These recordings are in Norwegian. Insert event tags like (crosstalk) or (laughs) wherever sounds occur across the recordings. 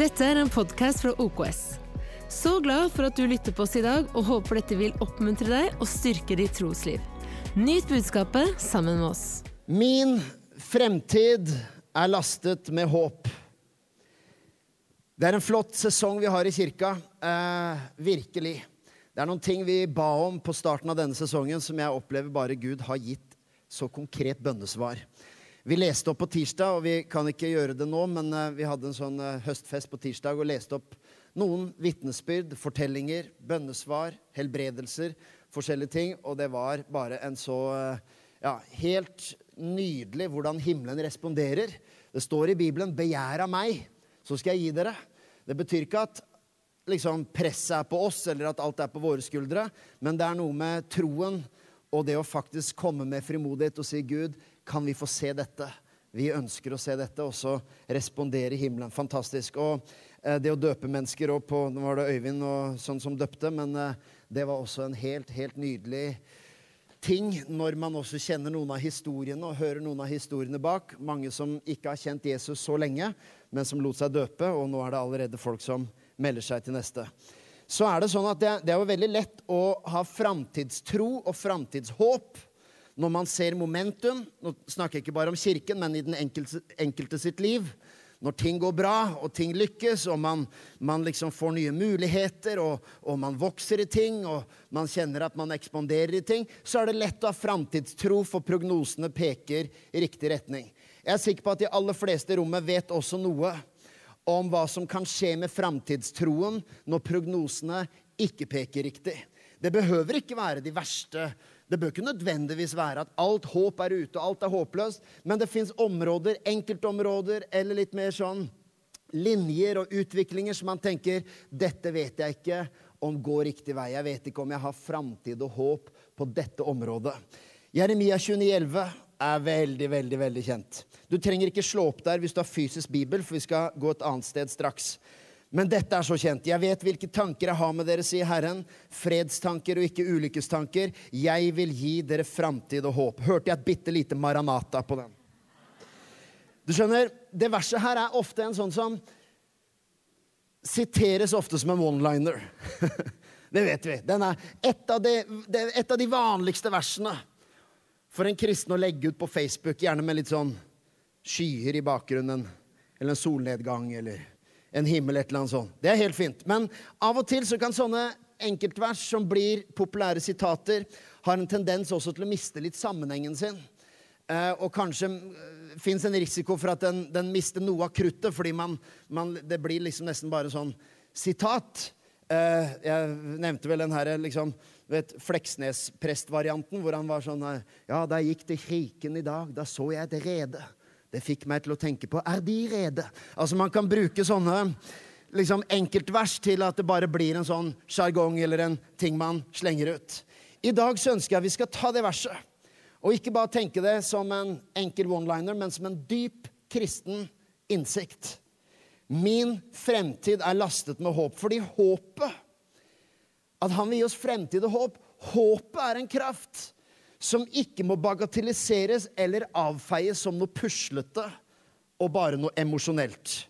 Dette er en podkast fra OKS. Så glad for at du lytter på oss i dag, og håper dette vil oppmuntre deg og styrke ditt trosliv. Nyt budskapet sammen med oss. Min fremtid er lastet med håp. Det er en flott sesong vi har i kirka. Eh, virkelig. Det er noen ting vi ba om på starten av denne sesongen som jeg opplever bare Gud har gitt så konkret bønnesvar. Vi leste opp på tirsdag, og vi kan ikke gjøre det nå, men eh, vi hadde en sånn eh, høstfest på tirsdag og leste opp noen vitnesbyrd, fortellinger, bønnesvar, helbredelser, forskjellige ting. Og det var bare en så eh, ja, helt nydelig hvordan himmelen responderer. Det står i Bibelen 'begjær av meg, så skal jeg gi dere'. Det betyr ikke at liksom, presset er på oss, eller at alt er på våre skuldre, men det er noe med troen og det å faktisk komme med frimodighet og si 'Gud, kan vi få se dette? Vi ønsker å se dette, og så respondere himmelen. Fantastisk. Og eh, det å døpe mennesker opp på Nå var det Øyvind og sånn som døpte, men eh, det var også en helt, helt nydelig ting når man også kjenner noen av historiene og hører noen av historiene bak. Mange som ikke har kjent Jesus så lenge, men som lot seg døpe, og nå er det allerede folk som melder seg til neste. Så er det sånn at det er jo veldig lett å ha framtidstro og framtidshåp når man ser momentum Nå snakker jeg ikke bare om kirken, men i den enkelte, enkelte sitt liv. Når ting går bra, og ting lykkes, og man, man liksom får nye muligheter, og, og, man vokser i ting, og man kjenner at man ekspanderer i ting, så er det lett å ha framtidstro, for prognosene peker i riktig retning. Jeg er sikker på at de aller fleste i rommet vet også noe om hva som kan skje med framtidstroen når prognosene ikke peker riktig. Det behøver ikke være de verste det bør ikke nødvendigvis være at alt håp er ute, og alt er håpløst. Men det fins områder, enkeltområder eller litt mer sånn linjer og utviklinger som man tenker dette vet jeg ikke om går riktig vei. Jeg vet ikke om jeg har framtid og håp på dette området. Jeremia 29,11 er veldig, veldig veldig kjent. Du trenger ikke slå opp der hvis du har fysisk bibel, for vi skal gå et annet sted straks. Men dette er så kjent. Jeg vet hvilke tanker jeg har med dere, sier Herren. Fredstanker og ikke ulykkestanker. Jeg vil gi dere framtid og håp. Hørte jeg et bitte lite Maranata på den? Du skjønner, Det verset her er ofte en sånn som siteres ofte som en one-liner. (laughs) det vet vi. Den er et av, de, et av de vanligste versene for en kristen å legge ut på Facebook, gjerne med litt sånn skyer i bakgrunnen, eller en solnedgang, eller en himmel, et eller annet sånt. Det er helt fint. Men av og til så kan sånne enkeltvers som blir populære sitater, ha en tendens også til å miste litt sammenhengen sin. Eh, og kanskje uh, fins en risiko for at den, den, mister noe av kruttet, fordi man, man, det blir liksom nesten bare sånn sitat. Eh, jeg nevnte vel den herre liksom, Fleksnes-prestvarianten, hvor han var sånn Ja, da jeg gikk til kriken i dag, da så jeg et rede. Det fikk meg til å tenke på Er de rede? Altså Man kan bruke sånne liksom enkeltvers til at det bare blir en sånn sjargong eller en ting man slenger ut. I dag så ønsker jeg vi skal ta det verset, og ikke bare tenke det som en enkel one-liner, men som en dyp kristen innsikt. Min fremtid er lastet med håp, fordi håpet At han vil gi oss fremtid og håp. Håpet er en kraft som ikke må bagatelliseres eller avfeies som noe puslete og bare noe emosjonelt.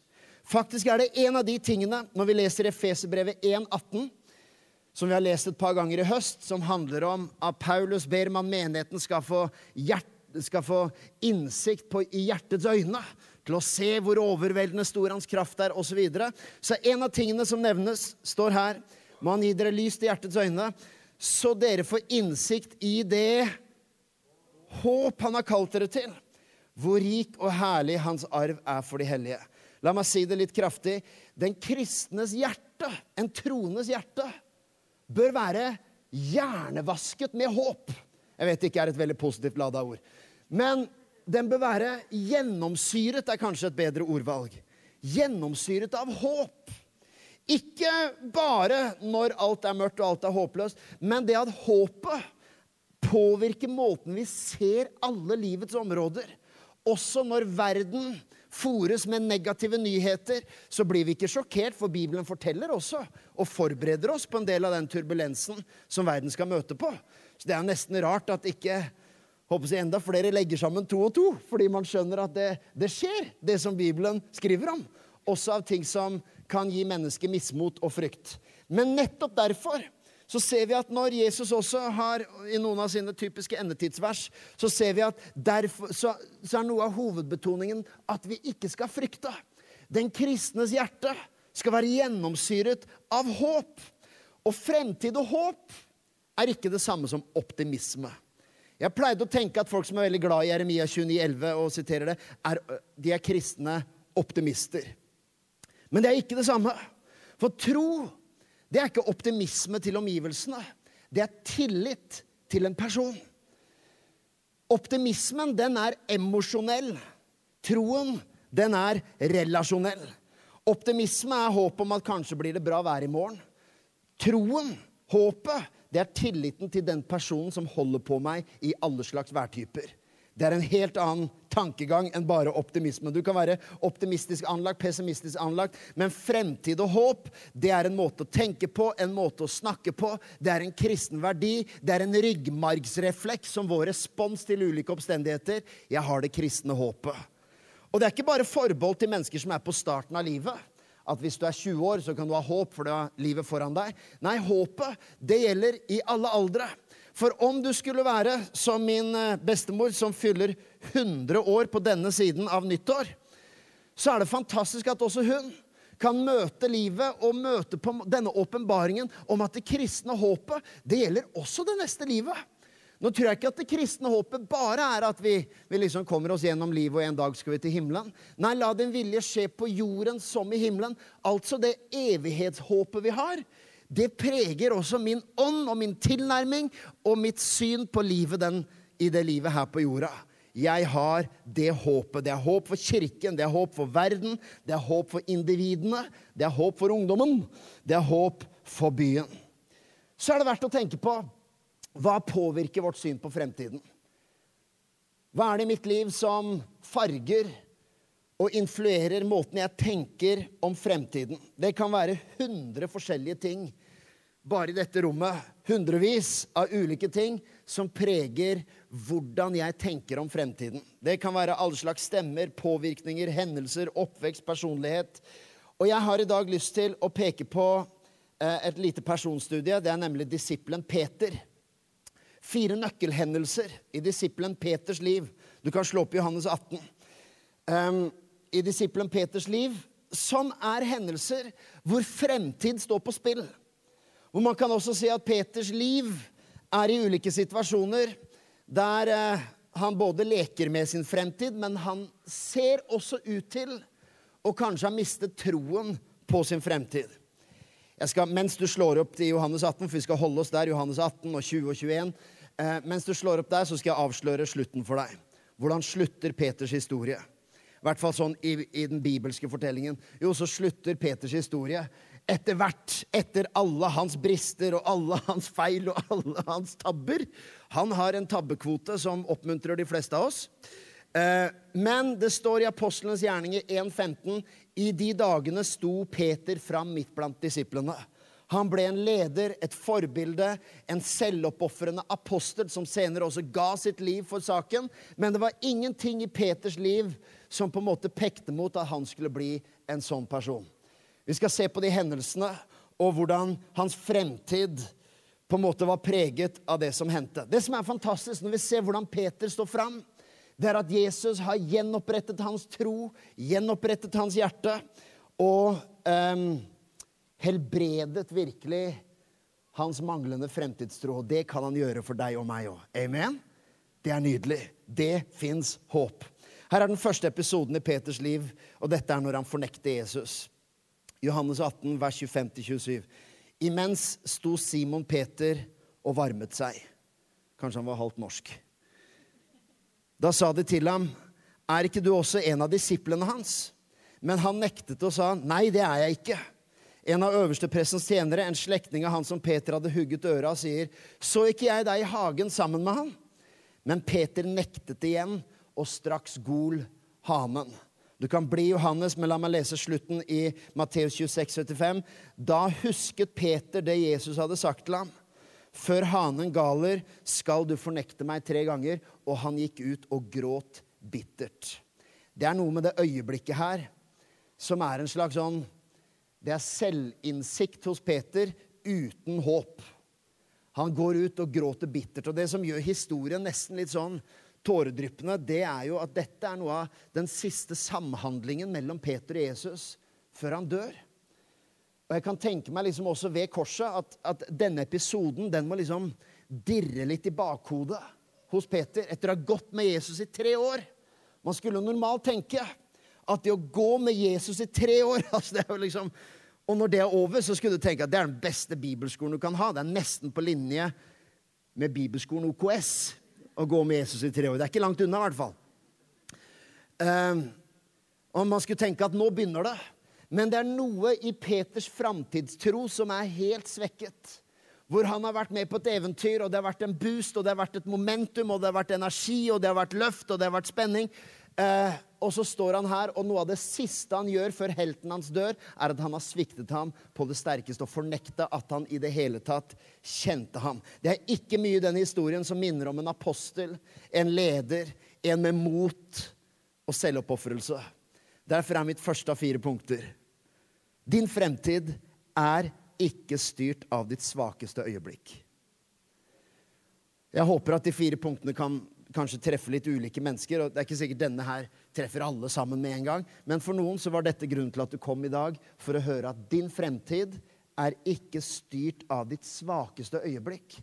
Faktisk er det en av de tingene når vi leser Efeserbrevet 1,18, som vi har lest et par ganger i høst, som handler om at Paulus ber man menigheten skal få, hjert, skal få innsikt på, i hjertets øyne til å se hvor overveldende stor hans kraft er, osv. Så, videre. så en av tingene som nevnes, står her. Må han gi dere lys til hjertets øyne, så dere får innsikt i det håp han har kalt dere til. Hvor rik og herlig hans arv er for de hellige. La meg si det litt kraftig. Den kristnes hjerte, en troendes hjerte, bør være hjernevasket med håp. Jeg vet det ikke er et veldig positivt lada ord. Men den bør være gjennomsyret, er kanskje et bedre ordvalg. Gjennomsyret av håp. Ikke bare når alt er mørkt og alt er håpløst, men det at håpet påvirker måten vi ser alle livets områder. Også når verden fòres med negative nyheter, så blir vi ikke sjokkert, for Bibelen forteller også og forbereder oss på en del av den turbulensen som verden skal møte på. Så det er nesten rart at ikke håper jeg, enda flere legger sammen to og to, fordi man skjønner at det, det skjer, det som Bibelen skriver om. Også av ting som kan gi mennesker mismot og frykt. Men nettopp derfor så ser vi at når Jesus også har i noen av sine typiske endetidsvers, så ser vi at derfor, så, så er noe av hovedbetoningen at vi ikke skal frykte. Den kristnes hjerte skal være gjennomsyret av håp. Og fremtid og håp er ikke det samme som optimisme. Jeg pleide å tenke at folk som er veldig glad i Jeremia 29,11 og siterer det, er, de er kristne optimister. Men det er ikke det samme. For tro det er ikke optimisme til omgivelsene. Det er tillit til en person. Optimismen, den er emosjonell. Troen, den er relasjonell. Optimisme er håp om at kanskje blir det bra vær i morgen. Troen, håpet, det er tilliten til den personen som holder på meg i alle slags værtyper. Det er en helt annen tankegang enn bare optimisme. Du kan være optimistisk anlagt, pessimistisk anlagt, men fremtid og håp det er en måte å tenke på, en måte å snakke på. Det er en kristen verdi. Det er en ryggmargsrefleks som vår respons til ulike omstendigheter. Jeg har det kristne håpet. Og det er ikke bare forbeholdt til mennesker som er på starten av livet. At hvis du er 20 år, så kan du ha håp, for du har livet foran deg. Nei, håpet, det gjelder i alle aldre. For om du skulle være som min eh, bestemor, som fyller 100 år på denne siden av nyttår, så er det fantastisk at også hun kan møte livet og møte på denne åpenbaringen om at det kristne håpet, det gjelder også det neste livet. Nå tror jeg ikke at det kristne håpet bare er at vi, vi liksom kommer oss gjennom livet, og en dag skal vi til himmelen. Nei, la din vilje skje på jorden som i himmelen. Altså det evighetshåpet vi har. Det preger også min ånd og min tilnærming og mitt syn på livet den, i det livet her på jorda. Jeg har det håpet. Det er håp for kirken, det er håp for verden, det er håp for individene, det er håp for ungdommen, det er håp for byen. Så er det verdt å tenke på hva påvirker vårt syn på fremtiden? Hva er det i mitt liv som farger og influerer måten jeg tenker om fremtiden? Det kan være hundre forskjellige ting bare i dette rommet. Hundrevis av ulike ting som preger hvordan jeg tenker om fremtiden. Det kan være alle slags stemmer, påvirkninger, hendelser, oppvekst, personlighet. Og jeg har i dag lyst til å peke på eh, et lite personstudie. Det er nemlig disippelen Peter. Fire nøkkelhendelser i disippelen Peters liv. Du kan slå opp Johannes 18. Um, I disippelen Peters liv, som er hendelser hvor fremtid står på spill. Hvor man kan også si at Peters liv er i ulike situasjoner der uh, han både leker med sin fremtid, men han ser også ut til å kanskje ha mistet troen på sin fremtid. Skal, mens du slår opp til Johannes 18, for vi skal holde oss der, Johannes 18 og 20 og 21, Eh, mens du slår opp der, så skal jeg avsløre slutten for deg. Hvordan slutter Peters historie? I hvert fall sånn i, i, den bibelske fortellingen. Jo, så slutter Peters historie etter hvert, etter alle hans brister og alle hans feil og alle hans tabber. Han har en tabbekvote som oppmuntrer de fleste av oss. Eh, men det står i Apostlenes gjerninger 1.15.: I de dagene sto Peter fram midt blant disiplene. Han ble en leder, et forbilde, en selvoppofrende apostel som senere også ga sitt liv for saken. Men det var ingenting i Peters liv som på en måte pekte mot at han skulle bli en sånn person. Vi skal se på de hendelsene og hvordan hans fremtid på en måte var preget av det som hendte. Det som er fantastisk når vi ser hvordan Peter står fram, det er at Jesus har gjenopprettet hans tro, gjenopprettet hans hjerte. Og um, helbredet virkelig hans manglende fremtidstro. Og det kan han gjøre for deg og meg òg. Amen? Det er nydelig. Det fins håp. Her er den første episoden i Peters liv, og dette er når han fornekter Jesus. Johannes 18, vers 25-27. Imens sto Simon Peter og varmet seg. Kanskje han var halvt norsk. Da sa de til ham, 'Er ikke du også en av disiplene hans?' Men han nektet og sa, 'Nei, det er jeg ikke.' En av øversteprestens tjenere, en slektning av han som Peter hadde hugget øret av, sier, Så ikke jeg deg i hagen sammen med han? Men Peter nektet igjen, og straks gol hanen. Du kan bli Johannes, men la meg lese slutten i Matteus 26, 75. Da husket Peter det Jesus hadde sagt til ham. Før hanen galer, skal du fornekte meg tre ganger. Og han gikk ut og gråt bittert. Det er noe med det øyeblikket her som er en slags sånn Det er selvinnsikt hos Peter uten håp. Han går ut og gråter bittert. Og det som gjør historien nesten litt sånn tåredryppende, det er jo at dette er noe av den siste samhandlingen mellom Peter og Jesus før han dør. Og jeg kan tenke meg liksom også ved korset at, at denne episoden den må liksom dirre litt i bakhodet hos Peter etter å ha gått med Jesus i tre år. Man skulle normalt tenke at det å gå med Jesus i tre år (laughs) altså det er jo liksom, Og når det er over, så skulle du tenke at det er den beste bibelskolen du kan ha. Det er nesten på linje med bibelskolen OKS å gå med Jesus i tre år. Det er ikke langt unna, i hvert fall. Eh, og man skulle tenke at nå begynner det. Men det er noe i Peters framtidstro som er helt svekket. Hvor han har vært med på et eventyr, og det har vært en boost, og det har vært et momentum, og det har vært energi, og det har vært løft, og det har vært spenning. Eh, og så står han her, og noe av det siste han gjør før helten hans dør, er at han har sviktet ham på det sterkeste og fornekta at han i det hele tatt kjente ham. Det er ikke mye i denne historien som minner om en apostel, en leder, en med mot og selvoppofrelse. Derfor er mitt første av fire punkter. Din fremtid er ikke styrt av ditt svakeste øyeblikk. Jeg håper at de fire punktene kan kanskje treffe litt ulike mennesker. og Det er ikke sikkert denne her treffer alle sammen med en gang. Men for noen så var dette grunnen til at du kom i dag, for å høre at din fremtid er ikke styrt av ditt svakeste øyeblikk.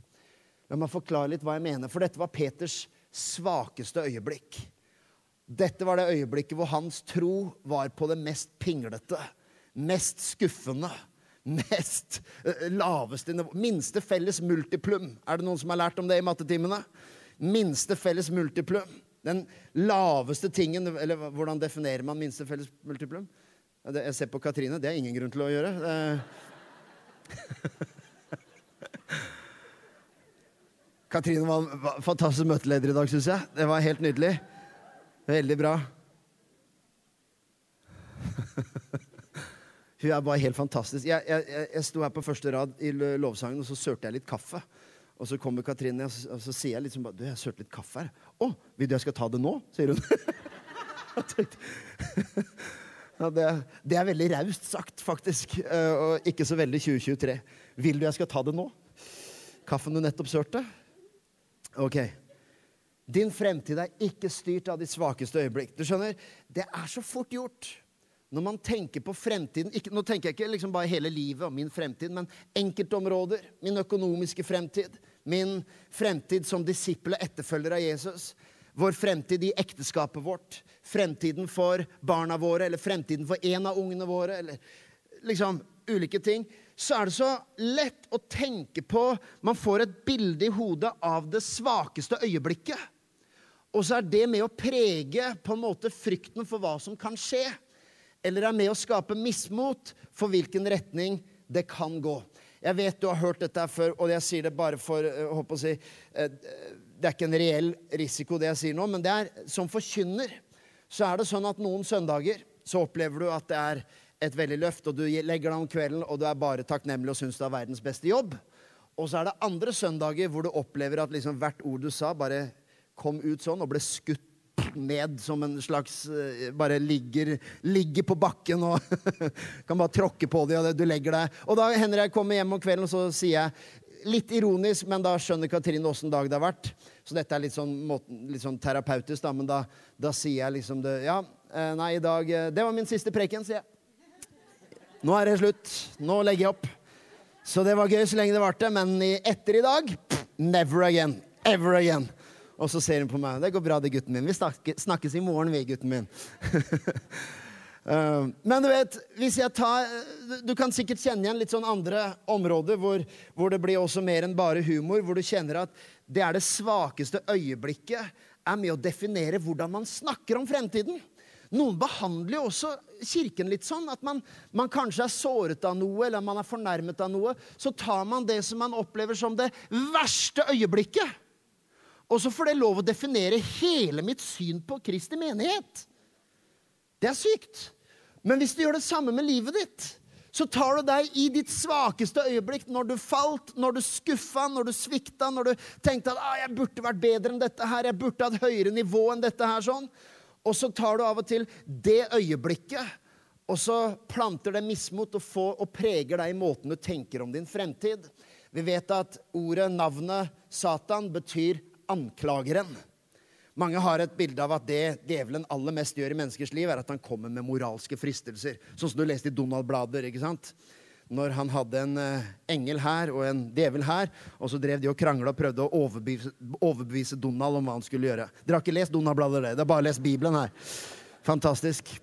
La meg forklare litt hva jeg mener, for dette var Peters svakeste øyeblikk. Dette var det øyeblikket hvor hans tro var på det mest pinglete mest skuffende, mest uh, laveste Minste felles multiplum. Er det noen som har lært om det i mattetimene? Minste felles multiplum. Den laveste tingen Eller hvordan definerer man minste felles multiplum? Jeg ser på Katrine. Det er ingen grunn til å gjøre. (laughs) Katrine var en fantastisk møteleder i dag, syns jeg. Det var helt nydelig. Veldig bra. (laughs) Hun er bare helt fantastisk. Jeg, jeg, jeg sto her på første rad i lovsangen, og så sørte jeg litt kaffe. Og så kommer Katrine, og så, og så sier jeg liksom Du, jeg har sølt litt kaffe her. Å, vil du jeg skal ta det nå? sier hun. (laughs) (laughs) ja, det, det, er veldig raust sagt, faktisk. Uh, og ikke så veldig 2023. Vil du jeg skal ta det nå? Kaffen du nettopp sørte? Ok. Din fremtid er ikke styrt av de svakeste øyeblikk. Du skjønner, Det er så fort gjort når man tenker på fremtiden ikke, Nå tenker jeg ikke liksom bare hele livet og min fremtid, men enkeltområder. Min økonomiske fremtid. Min fremtid som disippel og etterfølger av Jesus. Vår fremtid i ekteskapet vårt. Fremtiden for barna våre, eller fremtiden for en av ungene våre. eller liksom ulike ting. Så er det så lett å tenke på Man får et bilde i hodet av det svakeste øyeblikket. Og så er det med å prege på en måte frykten for hva som kan skje eller er med å skape mismot for hvilken retning det kan gå. Jeg vet du har hørt dette før, og jeg sier det bare for å eh, si, eh, Det er ikke en reell risiko, det jeg sier nå, men det er som forkynner. Så er det sånn at noen søndager så opplever du at det er et veldig løft, og du legger deg om kvelden, og du er bare takknemlig og syns du har verdens beste jobb. Og så er det andre søndager hvor du opplever at liksom hvert ord du sa, bare kom ut sånn og ble skutt ned som en slags eh, Bare ligger, ligger på bakken og (laughs) kan bare tråkke på det, og du legger deg. Og da hender jeg kommer hjem om kvelden, og så sier jeg Litt ironisk, men da skjønner Katrine åssen dag det har vært. Så dette er litt sånn, litt sånn terapeutisk, da, men da, da, sier jeg liksom det Ja, eh, nei, i dag eh, Det var min siste preken, sier jeg. Nå er det slutt. Nå legger jeg opp. Så det var gøy så lenge det varte, men etter i dag never again. Ever again. Og så ser hun på meg. 'Det går bra, det, gutten min. Vi snakkes i morgen, vi, gutten min.' uh, (laughs) men du vet, hvis jeg tar Du kan sikkert kjenne igjen litt sånn andre områder hvor, hvor det blir også mer enn bare humor, hvor du kjenner at det er det svakeste øyeblikket er med å definere hvordan man snakker om fremtiden. Noen behandler jo også Kirken litt sånn at man, man, kanskje er såret av noe eller man er fornærmet av noe. Så tar man det som man opplever som det verste øyeblikket. Og så får det lov å definere hele mitt syn på Kristi menighet. Det er sykt. Men hvis du gjør det samme med livet ditt, så tar du deg i ditt svakeste øyeblikk, når du falt, når du skuffa, når du svikta, når du tenkte at ah, 'jeg burde vært bedre enn dette her', 'jeg burde hatt høyere nivå enn dette her', sånn. Og så tar du av og til det øyeblikket Og så planter det mismot og, får, og preger deg i måten du tenker om din fremtid. Vi vet at ordet, navnet Satan, betyr anklageren. Mange har et bilde av at det djevelen aller mest gjør i menneskers liv, er at han kommer med moralske fristelser. Sånn som du leste i Donald-blader. ikke sant? Når han hadde en uh, engel her og en djevel her, og så drev de og krangla og prøvde å overbevise, overbevise, Donald om hva han skulle gjøre. Dere har ikke lest Donald-blader, det er bare lest Bibelen her. Fantastisk.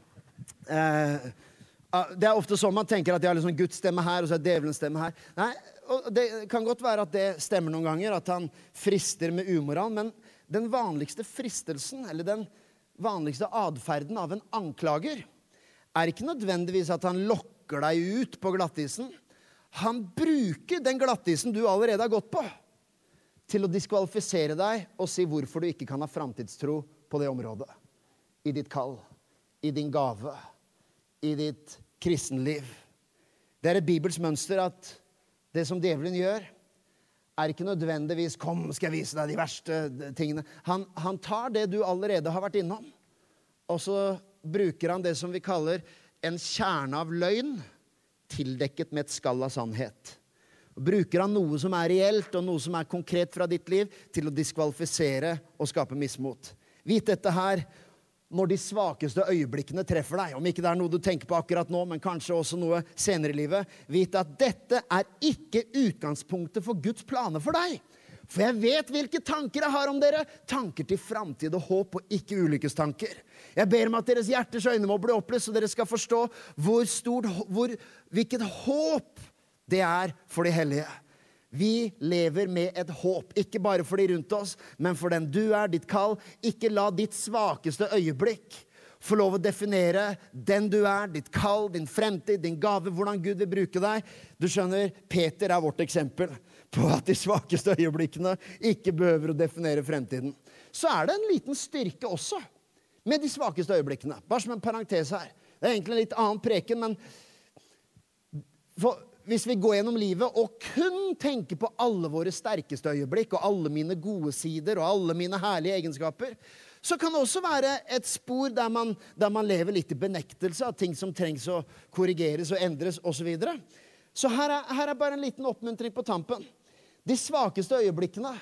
Eh, det er ofte sånn man tenker at de har liksom Guds stemme her, og så er djevelens stemme her. Nei, og Det kan godt være at det stemmer noen ganger, at han frister med umoral, men den vanligste fristelsen, eller den vanligste atferden av en anklager, er ikke nødvendigvis at han lokker deg ut på glattisen. Han bruker den glattisen du allerede har gått på, til å diskvalifisere deg og si hvorfor du ikke kan ha framtidstro på det området. I ditt kall, i din gave, i ditt kristenliv. Det er et bibelsk mønster at det som djevelen gjør, er ikke nødvendigvis 'Kom, skal jeg vise deg de verste tingene'. Han, han, tar det du allerede har vært innom, og så bruker han det som vi kaller en kjerne av løgn tildekket med et skall av sannhet. Bruker han noe som er reelt, og noe som er konkret fra ditt liv, til å diskvalifisere og skape mismot. Vit dette her, når de svakeste øyeblikkene treffer deg. Om ikke det er noe du tenker på akkurat nå, men kanskje også noe senere i livet. Vit at dette er ikke utgangspunktet for Guds planer for deg. For jeg vet hvilke tanker jeg har om dere. Tanker til framtid og håp, og ikke ulykkestanker. Jeg ber om at deres hjerters øyne må bli opplyst, så dere skal forstå hvor stort, hvor, hvilket håp det er for de hellige. Vi lever med et håp, ikke bare for de rundt oss, men for den du er, ditt kall. Ikke la ditt svakeste øyeblikk få lov å definere den du er, ditt kall, din fremtid, din gave, hvordan Gud vil bruke deg. Du skjønner, Peter er vårt eksempel på at de svakeste øyeblikkene ikke behøver å definere fremtiden. Så er det en liten styrke også med de svakeste øyeblikkene. Bare som en parentes her. Det er egentlig en litt annen preken, men for hvis vi går gjennom livet og kun tenker på alle våre sterkeste øyeblikk og alle mine gode sider og alle mine herlige egenskaper, så kan det også være et spor der man, der man lever litt i benektelse av ting som trengs å korrigeres og endres osv. Så, videre. så her er, her er bare en liten oppmuntring på tampen. De svakeste øyeblikkene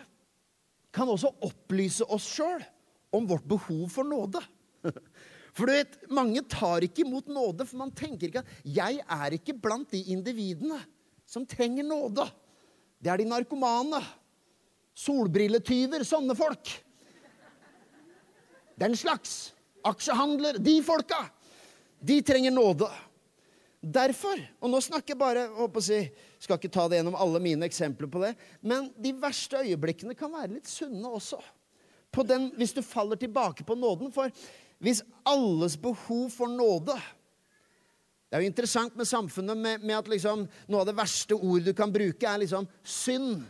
kan også opplyse oss sjøl om vårt behov for nåde. (laughs) For du vet, Mange tar ikke imot nåde, for man tenker ikke at 'jeg er ikke blant de individene som trenger nåde'. Det er de narkomane. Solbrilletyver. Sånne folk. Den slags. Aksjehandler. De folka. De trenger nåde. Derfor, og nå snakker jeg bare håper jeg, Skal ikke ta det gjennom alle mine eksempler på det, men de verste øyeblikkene kan være litt sunne også. Den, hvis du faller tilbake på nåden. For hvis alles behov for nåde Det er jo interessant med samfunnet med, med at liksom, noe av det verste ordet du kan bruke, er liksom synd.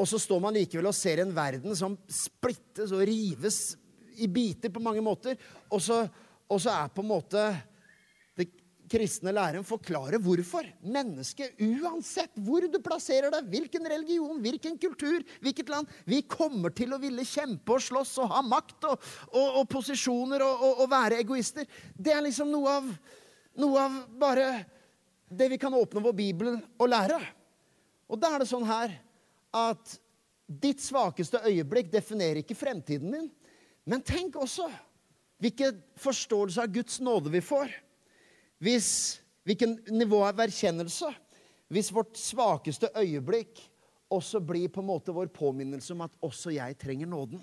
Og så står man likevel og ser en verden som splittes og rives i biter på mange måter. Og så, og så er på en måte kristne læren forklarer hvorfor. Mennesket, uansett hvor du plasserer deg, hvilken religion, hvilken kultur, hvilket land, vi kommer til å ville kjempe og slåss og ha makt og, og, og posisjoner og, og, være egoister. Det er liksom noe av, noe av bare det vi kan åpne vår bibel og lære. Og da er det sånn her at ditt svakeste øyeblikk definerer ikke fremtiden din. Men tenk også hvilken forståelse av Guds nåde vi får hvis Hvilken nivå av erkjennelse? Hvis vårt svakeste øyeblikk også blir på en måte vår påminnelse om at også jeg trenger nåden.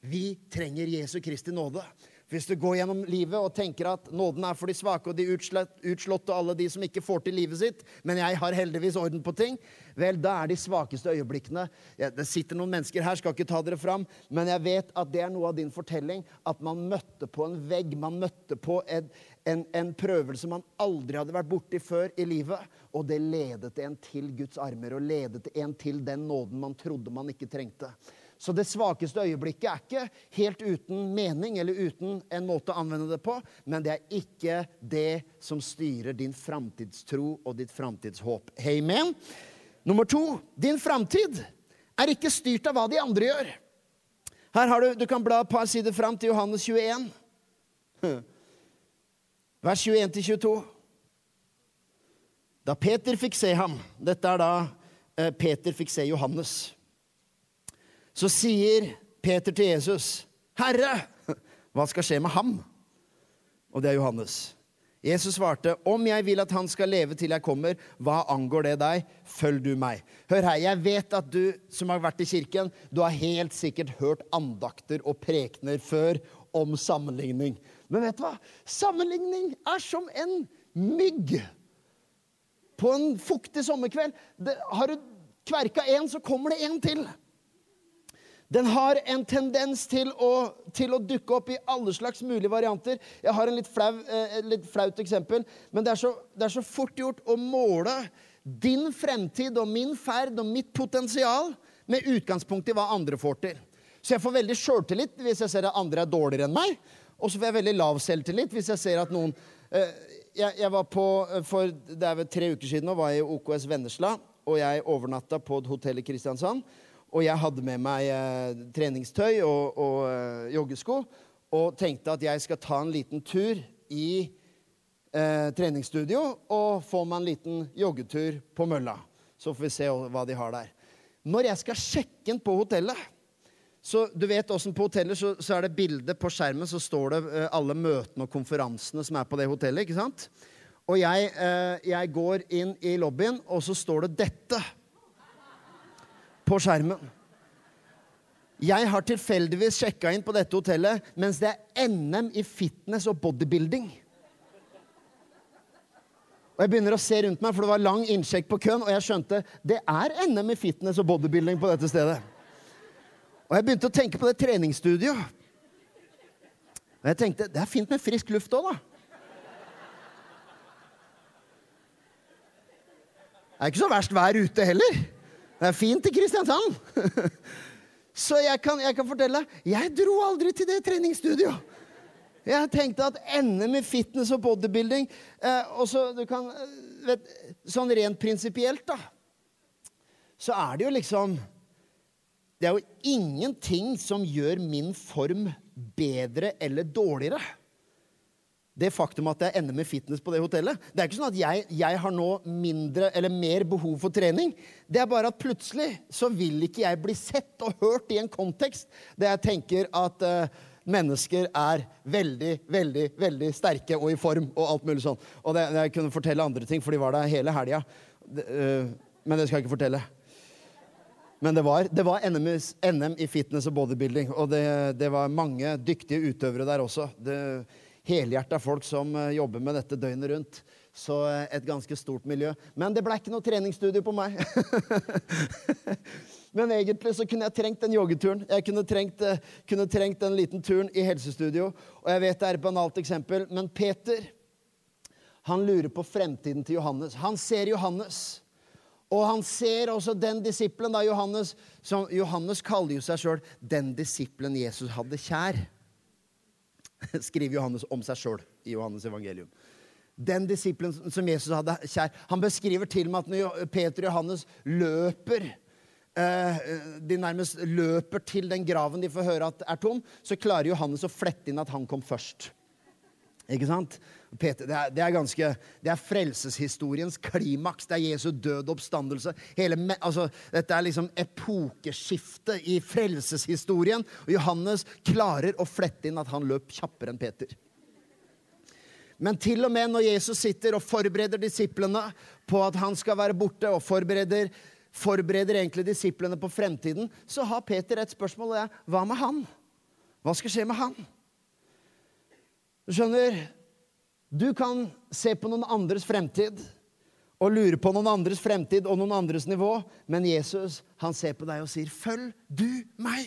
Vi trenger Jesu Kristi nåde. Hvis du går gjennom livet og tenker at nåden er for de svake og de utslåtte og alle de som ikke får til livet sitt, men jeg har heldigvis orden på ting, vel, da er de svakeste øyeblikkene Det sitter noen mennesker her, skal ikke ta dere fram, men jeg vet at det er noe av din fortelling. At man møtte på en vegg, man møtte på en, en, en prøvelse man aldri hadde vært borti før i livet. Og det ledet en til Guds armer, og ledet en til den nåden man trodde man ikke trengte. Så det svakeste øyeblikket er ikke helt uten mening eller uten en måte å anvende det på, men det er ikke det som styrer din framtidstro og ditt framtidshåp. Amen. Nummer to din framtid er ikke styrt av hva de andre gjør. Her har Du du kan bla et par sider fram til Johannes 21. (laughs) Vers 21-22. Da Peter fikk se ham Dette er da eh, Peter fikk se Johannes. Så sier Peter til Jesus, 'Herre, hva skal skje med ham?' Og det er Johannes. Jesus svarte, 'Om jeg vil at han skal leve til jeg kommer, hva angår det deg? Følg du meg.' Hør her, jeg vet at du som har vært i kirken, du har helt sikkert hørt andakter og prekener før om sammenligning. Men vet du hva? Sammenligning er som en mygg på en fuktig sommerkveld. Det, har du kverka én, så kommer det en til. Den har en tendens til å, til å, dukke opp i alle slags mulige varianter. Jeg har en litt, flau, eh, litt flaut eksempel, men det er, så, det er, så, fort gjort å måle din fremtid og min ferd og mitt potensial med utgangspunkt i hva andre får til. Så jeg får veldig sjøltillit hvis jeg ser at andre er dårligere enn meg. Og så får jeg veldig lav selvtillit hvis jeg ser at noen eh, jeg, jeg, var på, eh, for Det er vel tre uker siden nå var jeg i OKS Vennesla, og jeg overnatta på et hotell i Kristiansand. Og jeg hadde med meg eh, treningstøy og, og eh, joggesko og tenkte at jeg skal ta en liten tur i eh, treningsstudio og få meg en liten joggetur på mølla. Så får vi se hva de har der. Når jeg skal sjekke inn på hotellet så du vet også På hoteller så, så er det bilde på skjermen så står det eh, alle møtene og konferansene som er på det hotellet. ikke sant? Og jeg, eh, jeg går inn i lobbyen, og så står det dette på skjermen. Jeg har tilfeldigvis sjekka inn på dette hotellet mens det er NM i fitness og bodybuilding. Og Jeg begynner å se rundt meg, for det var lang innsjekk på køen, og jeg skjønte det er NM i fitness og bodybuilding på dette stedet. Og jeg begynte å tenke på det treningsstudioet. Og jeg tenkte det er fint med frisk luft òg, da. Det er ikke så verst vær ute heller. Det er fint i Kristiansand. (laughs) Så jeg kan, jeg kan fortelle jeg dro aldri til det treningsstudioet. Jeg tenkte at ende med fitness og bodybuilding eh, og du kan, eh, vet, Sånn rent prinsipielt, da, så er det jo liksom Det er jo ingenting som gjør min form bedre eller dårligere det faktum at jeg ender med fitness på det hotellet. Det er ikke sånn at jeg, jeg, har nå mindre eller mer behov for trening. Det er bare at plutselig så vil ikke jeg bli sett og hørt i en kontekst der jeg tenker at uh, mennesker er veldig, veldig veldig sterke og i form og alt mulig sånn. Og det, jeg kunne fortelle andre ting, for de var der hele helga. Uh, men det skal jeg ikke fortelle. Men det var, det var NM, NM, i fitness og bodybuilding, og det, det var mange dyktige utøvere der også. Det helhjerta folk som eh, jobber med dette døgnet rundt. Så eh, et ganske stort miljø. Men det ble ikke noe treningsstudio på meg. (laughs) Men egentlig så kunne jeg trengt den joggeturen. Jeg kunne trengt, eh, kunne trengt den liten turen i helsestudio. Og jeg vet det er et banalt eksempel, men Peter han lurer på fremtiden til Johannes. Han ser Johannes. Og han ser også den disippelen, da, Johannes, som Johannes kaller jo seg sjøl den disippelen Jesus hadde kjær. (laughs) skriver Johannes om seg sjøl i Johannes evangelium. Den disippelen som Jesus hadde kjær, han beskriver til og med at når Peter og Johannes løper eh, de nærmest løper til den graven de får høre at er tom, så klarer Johannes å flette inn at han kom først. Ikke sant? Peter, det, er, det, er, ganske, det er frelseshistoriens klimaks. Det er Jesu død oppstandelse. Hele, altså, dette er liksom epokeskiftet i frelseshistorien. Og Johannes klarer å flette inn at han løp kjappere enn Peter. Men til og med når Jesus sitter og forbereder disiplene på at han skal være borte, og forbereder, forbereder egentlig disiplene på fremtiden, så har Peter et spørsmål, og det er hva med han? Hva skal skje med han? Du skjønner, du kan se på noen andres fremtid og lure på noen andres fremtid og noen andres nivå, men Jesus han ser på deg og sier, 'Følg du meg.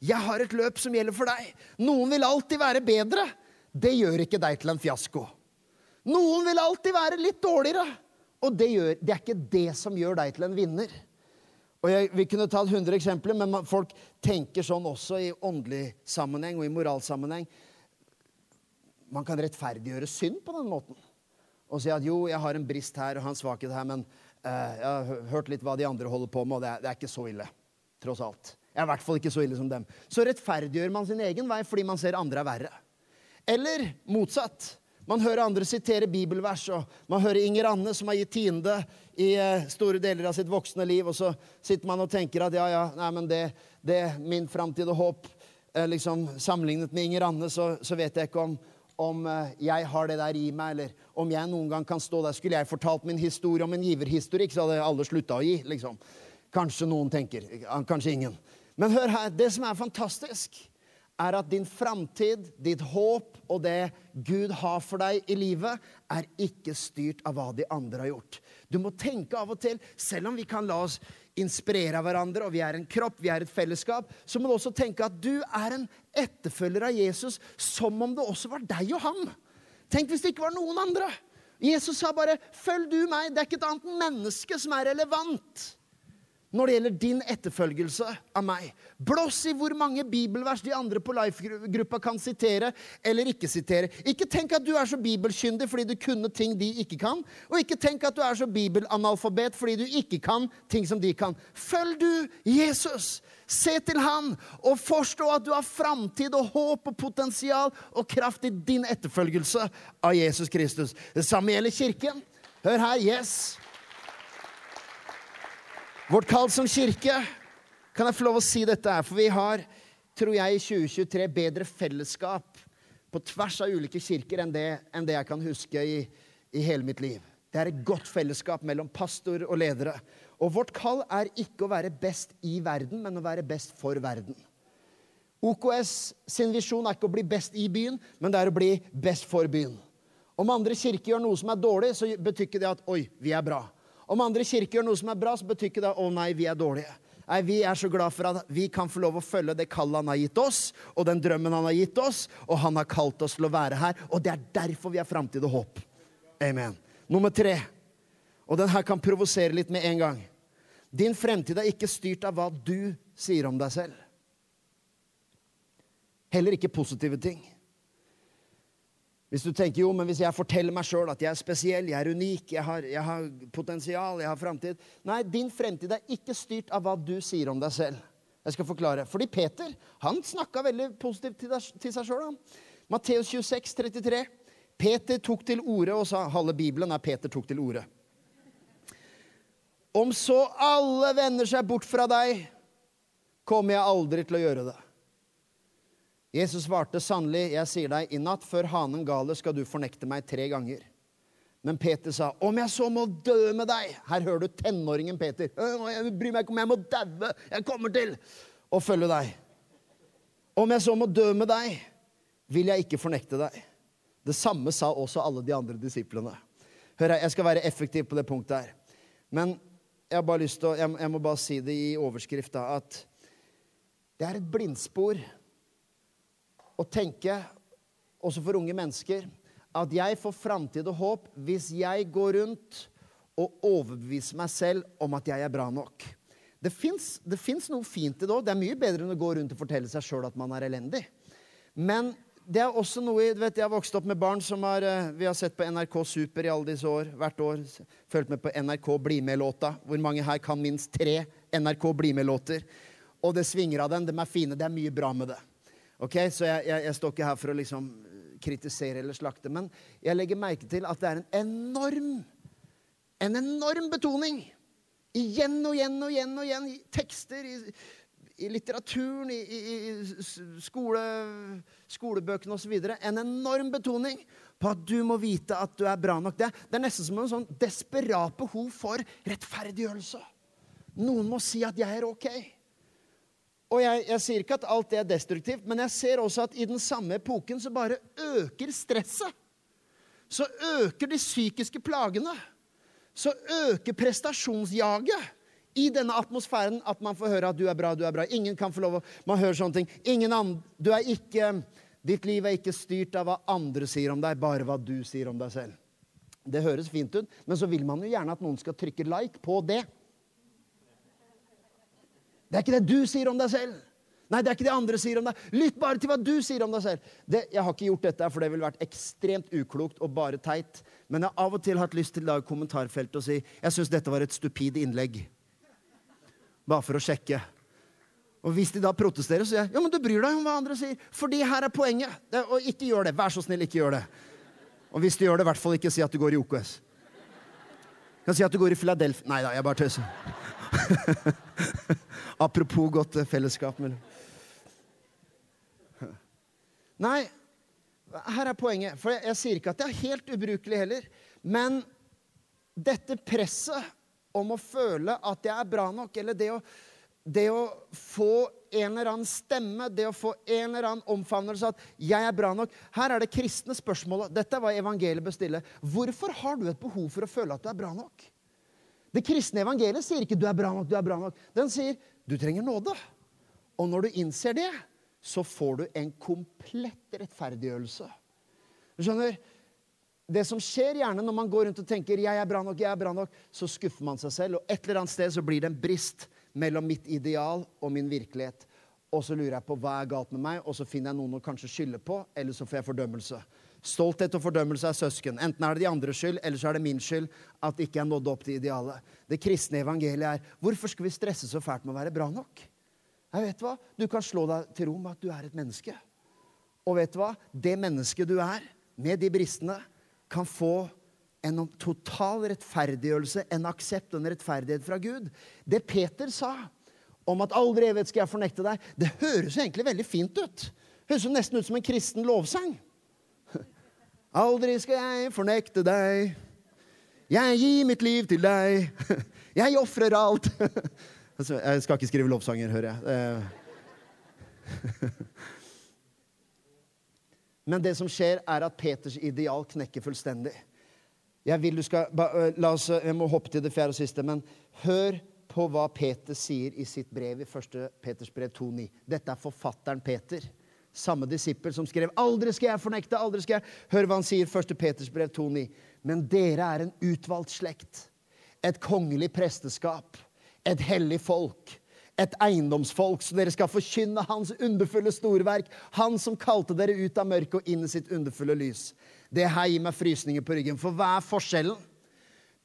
Jeg har et løp som gjelder for deg.' Noen vil alltid være bedre. Det gjør ikke deg til en fiasko. Noen vil alltid være litt dårligere. Og det, gjør, det er ikke det som gjør deg til en vinner. Og jeg, Vi kunne tatt 100 eksempler, men folk tenker sånn også i åndelig sammenheng og i moralsammenheng man kan rettferdiggjøre synd på den måten. Og si at jo, jeg har en brist her og har en svakhet her, men uh, jeg har hørt litt hva de andre holder på med, og det er, det er, ikke så ille. Tross alt. Jeg er i hvert fall ikke så ille som dem. Så rettferdiggjør man sin egen vei fordi man ser andre er verre. Eller motsatt. Man hører andre sitere bibelvers, og man hører Inger Anne, som har gitt tiende i eh, store deler av sitt voksne liv, og så sitter man og tenker at ja, ja, nei, men det, det min framtid og håp. Eh, liksom, sammenlignet med Inger Anne så, så vet jeg ikke om, om eh, jeg har det der i meg, eller om jeg noen gang kan stå der. Skulle jeg fortalt min historie om en giverhistorikk, så hadde alle slutta å gi. liksom. Kanskje noen tenker. Kanskje ingen. Men hør her, det som er fantastisk, er at din framtid, ditt håp og det Gud har for deg i livet, er ikke styrt av hva de andre har gjort. Du må tenke av og til, selv om vi kan la oss inspirere av hverandre, og vi er en kropp, vi er et fellesskap, så må du også tenke at du er en etterfølger av Jesus som om det også var deg og ham. Tenk hvis det ikke var noen andre. Jesus sa bare 'følg du meg'. Det er ikke et annet menneske som er relevant når det gjelder din etterfølgelse av meg. Blås i hvor mange bibelvers de andre på Life-gruppa kan sitere eller ikke sitere. Ikke tenk at du er så bibelkyndig fordi du kunne ting de ikke kan. Og ikke tenk at du er så bibelanalfabet fordi du ikke kan ting som de kan. Følg du Jesus. Se til han og forstå at du har framtid og håp og potensial og kraft i din etterfølgelse av Jesus Kristus. Det samme gjelder kirken. Hør her. Yes. Vårt kall som kirke Kan jeg få lov å si dette her? For vi har, tror jeg, i 2023 bedre fellesskap på tvers av ulike kirker enn det, enn det jeg kan huske i, i hele mitt liv. Det er et godt fellesskap mellom pastor og ledere. Og vårt kall er ikke å være best i verden, men å være best for verden. OKS sin visjon er ikke å bli best i byen, men det er å bli best for byen. Om andre kirker gjør noe som er dårlig, så betyr ikke det at 'oi, vi er bra'. Om andre kirker gjør noe som er bra, så betyr ikke det 'Å nei, vi er dårlige'. Nei, Vi er så glad for at vi kan få lov å følge det kallet han har gitt oss, og den drømmen han har gitt oss, og han har kalt oss til å være her. Og det er derfor vi har framtid og håp. Amen. Nummer tre, og den her kan provosere litt med en gang. Din fremtid er ikke styrt av hva du sier om deg selv. Heller ikke positive ting. Hvis du tenker jo, men hvis jeg forteller meg sjøl at jeg er spesiell, jeg er unik, jeg har, jeg har potensial, jeg har framtid Nei, din fremtid er ikke styrt av hva du sier om deg selv. Jeg skal forklare. Fordi Peter han snakka veldig positivt til, deg, til seg sjøl. Matteus 26, 33. Peter tok til orde og sa Halve Bibelen er Peter tok til orde. Om så alle vender seg bort fra deg, kommer jeg aldri til å gjøre det. Jesus svarte sannelig, jeg sier deg, i natt før hanen galer skal du fornekte meg tre ganger. Men Peter sa, om jeg så må dø med deg Her hører du tenåringen Peter. Jeg bryr meg ikke om jeg må daue. Jeg kommer til å følge deg. Om jeg så må dø med deg, vil jeg ikke fornekte deg. Det samme sa også alle de andre disiplene. Hør her, Jeg skal være effektiv på det punktet her. Men jeg, har bare lyst til å, jeg må bare si det i overskrift, da, at det er et blindspor å tenke, også for unge mennesker, at jeg får framtid og håp hvis jeg går rundt og overbeviser meg selv om at jeg er bra nok. Det fins noe fint i det òg. Det er mye bedre enn å gå rundt og fortelle seg sjøl at man er elendig. Men det er også noe du vet, Jeg har vokst opp med barn som har, eh, vi har sett på NRK Super i alle disse år. Hvert år. Fulgt med på NRK Bli med-låta. Hvor mange her kan minst tre NRK Bli med-låter? Og det svinger av dem. De er fine. Det er mye bra med det. Ok, Så jeg, jeg, jeg, står ikke her for å liksom kritisere eller slakte, men jeg legger merke til at det er en enorm en enorm betoning. Igjen og igjen og igjen og igjen. I tekster, i, i litteraturen, i, i, i skole, skolebøkene osv. En enorm betoning på at du må vite at du er bra nok. Det, det er nesten som en sånn desperat behov for rettferdiggjørelse. Noen må si at jeg er ok. Og jeg, jeg, sier ikke at alt det er destruktivt, men jeg ser også at i den samme epoken så bare øker stresset. Så øker de psykiske plagene. Så øker prestasjonsjaget i denne atmosfæren at man får høre at du er bra, du er bra. Ingen kan få lov å Man hører sånne ting. Ingen andre, du er ikke, ditt liv er ikke styrt av hva andre sier om deg, bare hva du sier om deg selv. Det høres fint ut, men så vil man jo gjerne at noen skal trykke like på det. Det er ikke det du sier om deg selv. Nei, det er ikke det andre sier om deg. Lytt bare til hva du sier om deg selv. Det, jeg har ikke gjort dette, for det ville vært ekstremt uklokt og bare teit. Men jeg har av og til hatt lyst til å lage kommentarfelt og si jeg syns dette var et stupid innlegg. Bare for å sjekke. Og hvis de da protesterer, så sier jeg ja, men du bryr deg om hva andre sier. Fordi her er poenget. Det, og ikke gjør det. Vær så snill, ikke gjør det. Og hvis du gjør det, i hvert fall ikke si at du går i OKS. Du kan si at du går i Philadelphia Nei da, jeg bare tøyser. (laughs) Apropos godt eh, fellesskap mellom Nei, her er poenget. For jeg, jeg sier ikke at det er helt ubrukelig heller. Men dette presset om å føle at jeg er bra nok, eller det å, det å få en eller annen stemme, det å få en eller annen omfavnelse at 'jeg er bra nok' Her er det kristne spørsmålet. Dette er hva evangeliet bestille. Hvorfor har du et behov for å føle at du er bra nok? Det kristne evangeliet sier ikke 'du er bra nok', du er bra nok. Den sier 'du trenger nåde'. Og når du innser det, så får du en komplett rettferdiggjørelse. Du skjønner? Det som skjer gjerne når man går rundt og tenker 'jeg er bra nok', jeg er bra nok, så skuffer man seg selv. Og et eller annet sted så blir det en brist mellom mitt ideal og min virkelighet. Og så lurer jeg på hva er galt med meg, og så finner jeg noen å kanskje skylde på, eller så får jeg fordømmelse. Stolthet og fordømmelse er søsken. Enten er det de andres skyld, eller så er det min skyld at ikke jeg nådde opp til idealet. Det kristne evangeliet er hvorfor skal vi stresse så fælt med å være bra nok? Jeg vet hva? Du kan slå deg til ro med at du er et menneske. Og vet du hva? Det mennesket du er, med de bristene, kan få en total rettferdiggjørelse, en aksept og en rettferdighet fra Gud. Det Peter sa om at aldri evighet skal jeg fornekte deg, det høres egentlig veldig fint ut. Høres nesten ut som en kristen lovsang. Aldri skal jeg fornekte deg. Jeg gir mitt liv til deg. (laughs) Jeg ofrer alt. (laughs) Altså, jeg skal ikke skrive lovsanger, hører jeg. Eh. (laughs) Men det som skjer, er at Peters ideal knekker fullstendig. Jeg vil du skal, la oss, jeg må hoppe til det fjerde og siste, men hør på hva Peter sier i sitt brev i 1. Peters brev 2,9. Dette er forfatteren Peter. Samme disippel som skrev 'Aldri skal jeg fornekte', aldri skal jeg Hør hva han sier, 1. Peters brev 2,9. Men dere er en utvalgt slekt, et kongelig presteskap, et hellig folk et eiendomsfolk, så dere skal forkynne hans underfulle storverk. Han som kalte dere ut av mørket og inn i sitt underfulle lys. Det her gir meg frysninger på ryggen. For hva er forskjellen?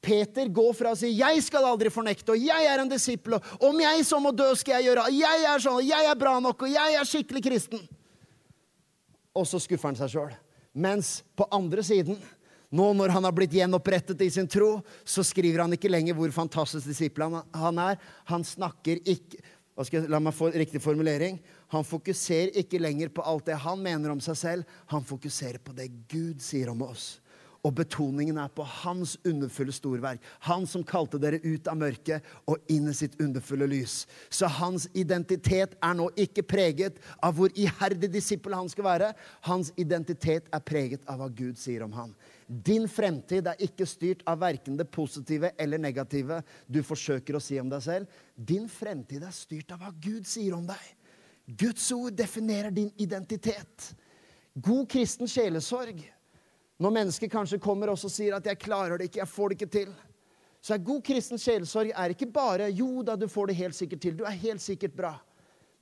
Peter går fra å si 'jeg skal aldri fornekte', og 'jeg er en disippel', og 'om jeg så må dø, skal jeg gjøre', og 'jeg er sånn', og 'jeg er bra nok', og 'jeg er skikkelig kristen'. Og så skuffer han seg sjøl. Mens på andre siden nå når han har blitt gjenopprettet i sin tro, så skriver han ikke lenger hvor fantastisk disippel han er. Han snakker ikke jeg, La meg få riktig formulering. Han fokuserer ikke lenger på alt det han mener om seg selv. Han fokuserer på det Gud sier om oss. Og betoningen er på hans underfulle storverk. Han som kalte dere ut av mørket og inn i sitt underfulle lys. Så hans identitet er nå ikke preget av hvor iherdig disippel han skal være. Hans identitet er preget av hva Gud sier om han. Din fremtid er ikke styrt av verken det positive eller negative du forsøker å si om deg selv. Din fremtid er styrt av hva Gud sier om deg. Guds ord definerer din identitet. God kristen sjelesorg når mennesker kanskje kommer og sier at 'jeg klarer det ikke, jeg får det ikke til', så er god kristen sjelesorg er ikke bare 'jo da, du får det helt sikkert til', du er helt sikkert bra.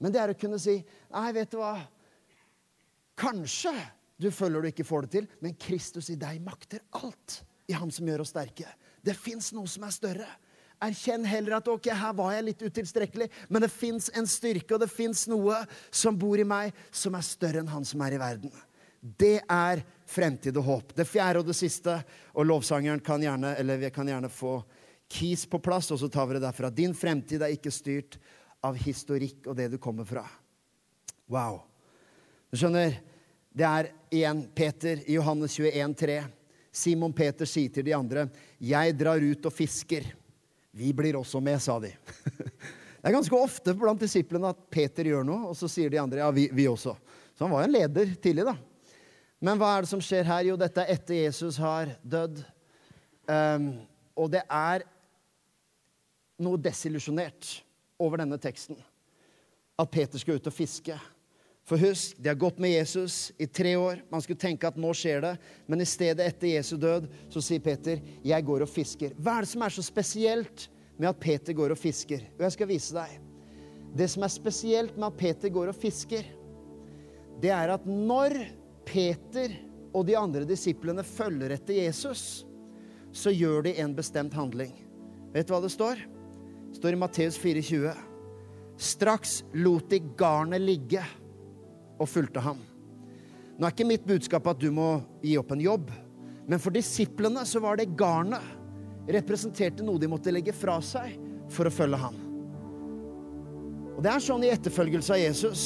Men det er å kunne si 'nei, vet du hva', kanskje du føler du ikke får det til, men Kristus i deg makter alt i Ham som gjør oss sterke. Det fins noe som er større. Erkjenn heller at ok, her var jeg litt utilstrekkelig, men det fins en styrke, og det fins noe som bor i meg, som er større enn han som er i verden. Det er fremtid og håp. Det fjerde og det siste, og lovsangeren kan gjerne, eller vi kan gjerne få keys på plass, og så tar vi det derfra. Din fremtid er ikke styrt av historikk og det du kommer fra. Wow. Du skjønner, det er igjen Peter i Johannes 21, 3. Simon Peter sier til de andre, 'Jeg drar ut og fisker'. Vi blir også med, sa de. (laughs) Det er ganske ofte blant disiplene at Peter gjør noe, og så sier de andre, 'Ja, vi, vi også'. Så han var jo en leder tidlig, da. Men hva er det som skjer her? Jo, dette er etter Jesus har dødd. Um, og det er noe desillusjonert over denne teksten. At Peter skal ut og fiske. For husk, de har gått med Jesus i tre år. Man skulle tenke at nå skjer det. Men i stedet, etter Jesu død, så sier Peter, 'Jeg går og fisker'. Hva er det som er så spesielt med at Peter går og fisker? Og jeg skal vise deg. Det som er spesielt med at Peter går og fisker, det er at når Peter og de andre disiplene følger etter Jesus, så gjør de en bestemt handling. Vet du hva det står? Det står i Matteus 4,20. Straks lot de garnet ligge og fulgte ham. Nå er ikke mitt budskap at du må gi opp en jobb, Men for disiplene så var det garnet representerte noe de måtte legge fra seg for å følge ham. Og det er sånn i etterfølgelse av Jesus.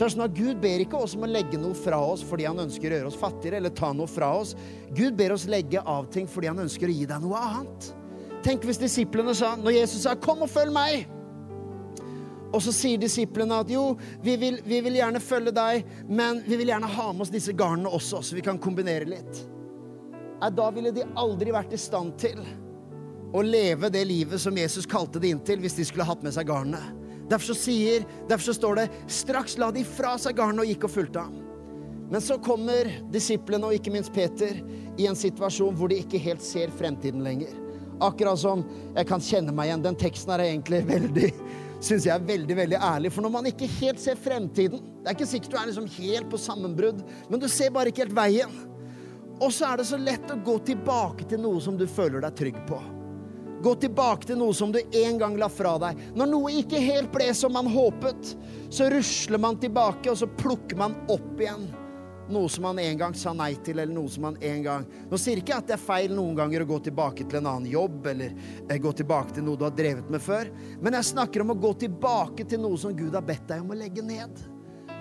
Så er det sånn at Gud ber ikke oss om å legge noe fra oss fordi han ønsker å gjøre oss fattigere, eller ta noe fra oss. Gud ber oss legge av ting fordi han ønsker å gi deg noe annet. Tenk hvis disiplene sa, når Jesus sa 'Kom og følg meg', og så sier disiplene at jo, vi vil, vi vil gjerne følge deg, men vi vil gjerne ha med oss disse garnene også, så vi kan kombinere litt. Da ville de aldri vært i stand til å leve det livet som Jesus kalte det inn til, hvis de skulle hatt med seg garnene. Derfor så, sier, derfor så står det straks la de fra seg garnet og gikk og fulgte ham. Men så kommer disiplene, og ikke minst Peter, i en situasjon hvor de ikke helt ser fremtiden lenger. Akkurat som jeg kan kjenne meg igjen. Den teksten er egentlig (laughs) veldig synes jeg er veldig veldig ærlig. For når man ikke helt ser fremtiden Det er ikke sikkert du er liksom helt på sammenbrudd, men du ser bare ikke helt veien. Og så er det så lett å gå tilbake til noe som du føler deg trygg på. Gå tilbake til noe som du en gang la fra deg. Når noe ikke helt ble som man håpet, så rusler man tilbake, og så plukker man opp igjen noe som man en gang sa nei til, eller noe som man en gang Nå sier ikke jeg at det er feil noen ganger å gå tilbake til en annen jobb, eller eh, gå tilbake til noe du har drevet med før, men jeg snakker om å gå tilbake til noe som Gud har bedt deg om å legge ned.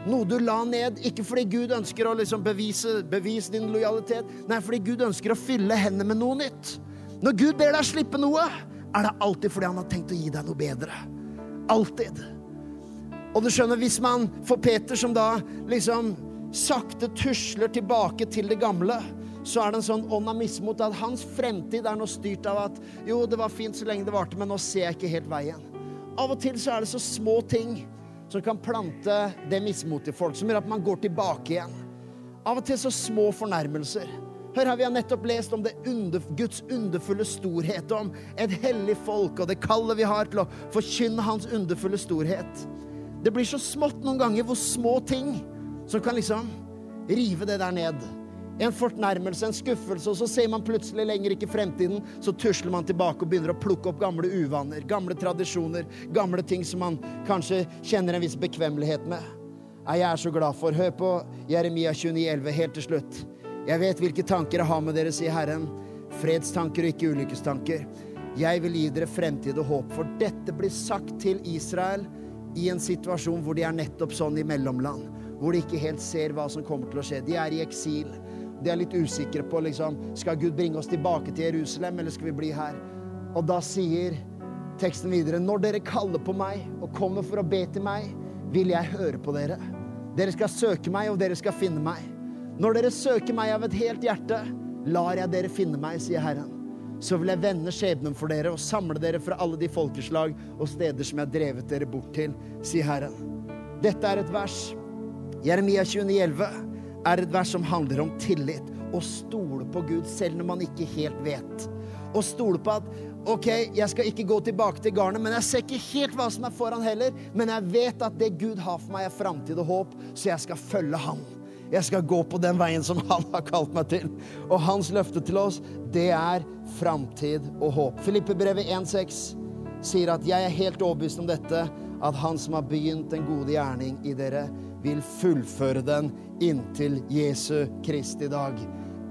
Noe du la ned, ikke fordi Gud ønsker å liksom bevise, bevise din lojalitet, nei, fordi Gud ønsker å fylle hendene med noe nytt. Når Gud ber deg slippe noe, er det alltid fordi han har tenkt å gi deg noe bedre. Alltid. Og du skjønner, hvis man får Peter, som da liksom sakte tusler tilbake til det gamle, så er det en sånn ånd av mismot at hans fremtid er nå styrt av at jo, det var fint så lenge det varte, men nå ser jeg ikke helt veien. Av og til så er det så små ting som kan plante det mismotet i folk, som gjør at man går tilbake igjen. Av og til så små fornærmelser. Hør her, Vi har nettopp lest om det under, Guds underfulle storhet, om et hellig folk og det kallet vi har til å forkynne Hans underfulle storhet. Det blir så smått noen ganger hvor små ting som kan liksom rive det der ned. En fornærmelse, en skuffelse, og så ser man plutselig lenger ikke fremtiden. Så tusler man tilbake og begynner å plukke opp gamle uvaner, gamle tradisjoner, gamle ting som man kanskje kjenner en viss bekvemmelighet med. Jeg er så glad for. Hør på Jeremia 29, 29,11 helt til slutt. Jeg vet hvilke tanker jeg har med dere, sier Herren. Fredstanker og ikke ulykkestanker. Jeg vil gi dere fremtid og håp, for dette blir sagt til Israel i en situasjon hvor de er nettopp sånn i mellomland. Hvor de ikke helt ser hva som kommer til å skje. De er i eksil. De er litt usikre på liksom, skal Gud bringe oss tilbake til Jerusalem, eller skal vi bli her. Og da sier teksten videre, når dere kaller på meg og kommer for å be til meg, vil jeg høre på dere. Dere skal søke meg, og dere skal finne meg. Når dere søker meg av et helt hjerte, lar jeg dere finne meg, sier Herren. Så vil jeg vende skjebnen for dere og samle dere fra alle de folkeslag og steder som jeg har drevet dere bort til, sier Herren. Dette er et vers. Jeremia 29,11 er et vers som handler om tillit. Å stole på Gud selv når man ikke helt vet. Å stole på at OK, jeg skal ikke gå tilbake til garnet, men jeg ser ikke helt hva som er foran heller. Men jeg vet at det Gud har for meg, er framtid og håp, så jeg skal følge Han. Jeg skal gå på den veien som han har kalt meg til. Og hans løfte til oss, det er framtid og håp. Filippebrevet 1,6 sier at 'jeg er helt overbevist om dette', at han som har begynt en gode gjerning i dere, vil fullføre den inntil Jesu Kristi dag.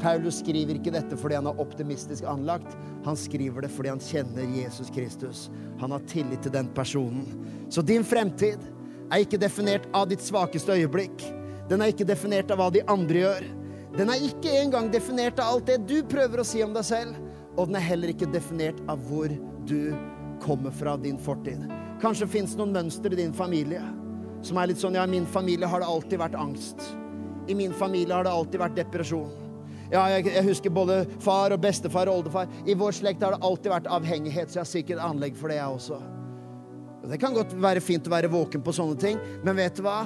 Paulus skriver ikke dette fordi han er optimistisk anlagt. Han skriver det fordi han kjenner Jesus Kristus. Han har tillit til den personen. Så din fremtid er ikke definert av ditt svakeste øyeblikk. Den er ikke definert av hva de andre gjør. Den er ikke engang definert av alt det du prøver å si om deg selv. Og den er heller ikke definert av hvor du kommer fra, din fortid. Kanskje fins noen mønster i din familie som er litt sånn Ja, i min familie har det alltid vært angst. I min familie har det alltid vært depresjon. Ja, jeg, jeg, husker både far og bestefar og oldefar. I vår slekt har det alltid vært avhengighet, så jeg har sikkert anlegg for det, jeg også. Det kan godt være fint å være våken på sånne ting, men vet du hva?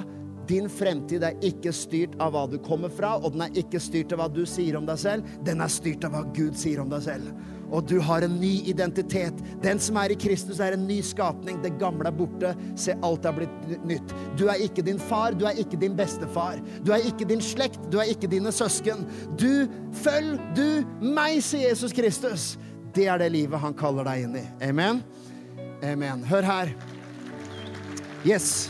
Din fremtid er ikke styrt av hva du kommer fra, og den er ikke styrt av hva du sier om deg selv. Den er styrt av hva Gud sier om deg selv. Og du har en ny identitet. Den som er i Kristus, er en ny skapning. Det gamle er borte. Se, alt er blitt nytt. Du er ikke din far, du er ikke din bestefar. Du er ikke din slekt, du er ikke dine søsken. Du følg du meg, sier Jesus Kristus. Det er det livet han kaller deg inn i. Amen. Amen. Hør her. Yes.